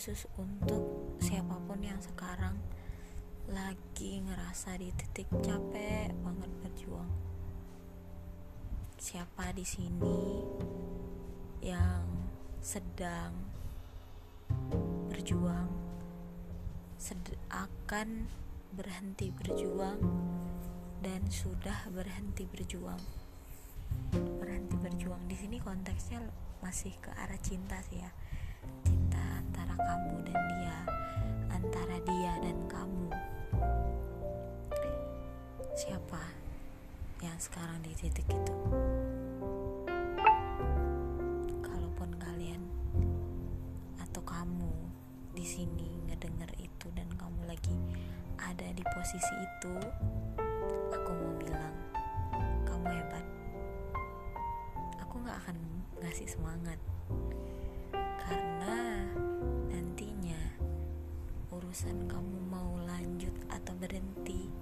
khusus untuk siapa pun yang sekarang lagi ngerasa di titik capek banget berjuang. Siapa di sini yang sedang berjuang sed akan berhenti berjuang dan sudah berhenti berjuang. Berhenti berjuang di sini konteksnya masih ke arah cinta sih ya. Cinta antara kamu dan dia, antara dia dan kamu. Siapa yang sekarang di titik itu? Kalaupun kalian atau kamu di sini ngedenger itu dan kamu lagi ada di posisi itu aku mau bilang kamu hebat. Aku nggak akan ngasih semangat urusan kamu mau lanjut atau berhenti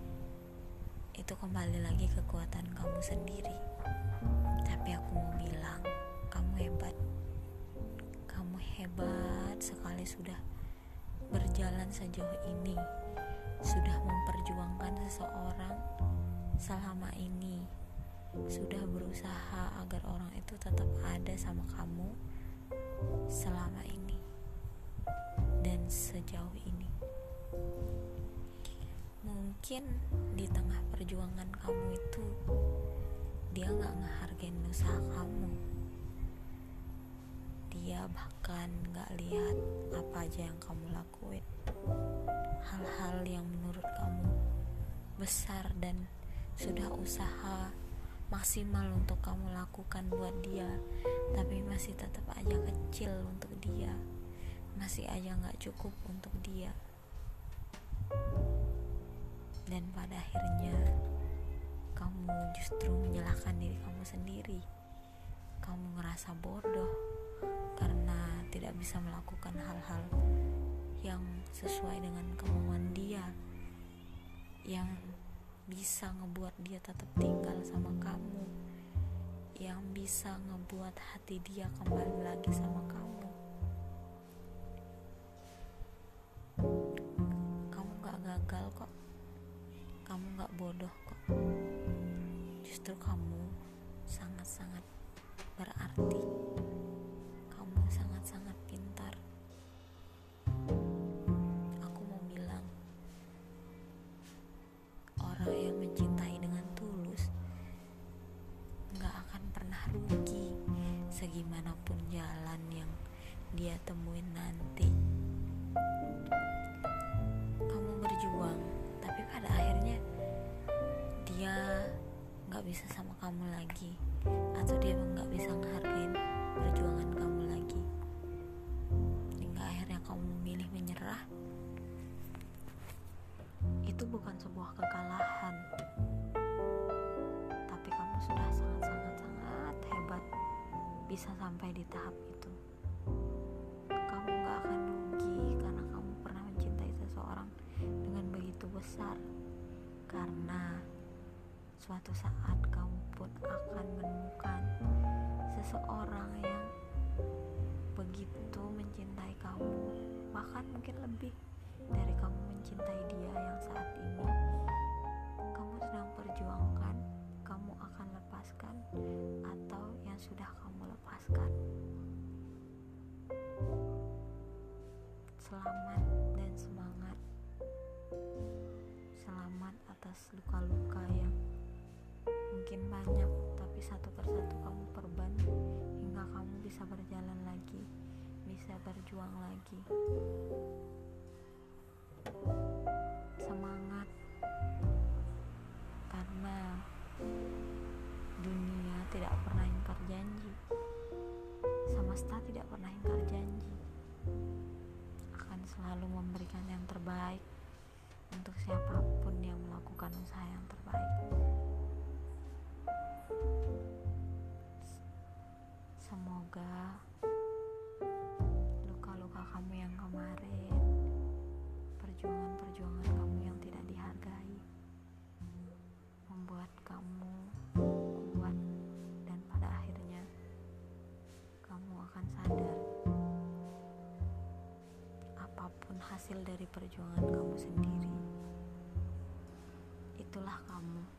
itu kembali lagi kekuatan kamu sendiri. Tapi aku mau bilang kamu hebat. Kamu hebat sekali sudah berjalan sejauh ini. Sudah memperjuangkan seseorang selama ini. Sudah berusaha agar orang itu tetap ada sama kamu selama ini dan sejauh ini. Mungkin di tengah perjuangan kamu itu dia nggak ngehargain usaha kamu. Dia bahkan nggak lihat apa aja yang kamu lakuin. Hal-hal yang menurut kamu besar dan sudah usaha maksimal untuk kamu lakukan buat dia tapi masih tetap aja kecil untuk dia masih aja nggak cukup untuk dia. Dan pada akhirnya kamu justru menyalahkan diri kamu sendiri. Kamu ngerasa bodoh karena tidak bisa melakukan hal-hal yang sesuai dengan kemauan dia yang bisa ngebuat dia tetap tinggal sama kamu yang bisa ngebuat hati dia kembali lagi sama kamu kamu gak bodoh kok. Justru kamu sangat-sangat berarti. Kamu sangat-sangat pintar. Aku mau bilang orang yang mencintai dengan tulus gak akan pernah rugi segimanapun jalan yang dia temuin nanti. Kamu berjuang nggak bisa sama kamu lagi. Atau dia nggak bisa menghargai perjuangan kamu lagi. Hingga akhirnya kamu memilih menyerah. Itu bukan sebuah kekalahan. Tapi kamu sudah sangat-sangat sangat hebat bisa sampai di tahap itu. Kamu gak akan rugi karena kamu pernah mencintai seseorang dengan begitu besar. Karena suatu saat kamu pun akan menemukan seseorang yang begitu mencintai kamu bahkan mungkin lebih dari kamu mencintai dia yang saat ini. Kamu sedang perjuangkan kamu akan lepaskan atau yang sudah kamu lepaskan. Selamat dan semangat. Selamat atas luka-luka yang mungkin banyak tapi satu persatu kamu perban hingga kamu bisa berjalan lagi bisa berjuang lagi. Semangat karena dunia tidak pernah ingkar janji. Semesta tidak pernah ingkar janji. Akan selalu memberikan yang terbaik untuk siapa pun yang melakukan usaha yang terbaik. juga. Luka-luka kamu yang kemarin perjuangan-perjuangan kamu yang tidak dihargai membuat kamu kuat dan pada akhirnya kamu akan sadar apa pun hasil dari perjuangan kamu sendiri. Itulah kamu.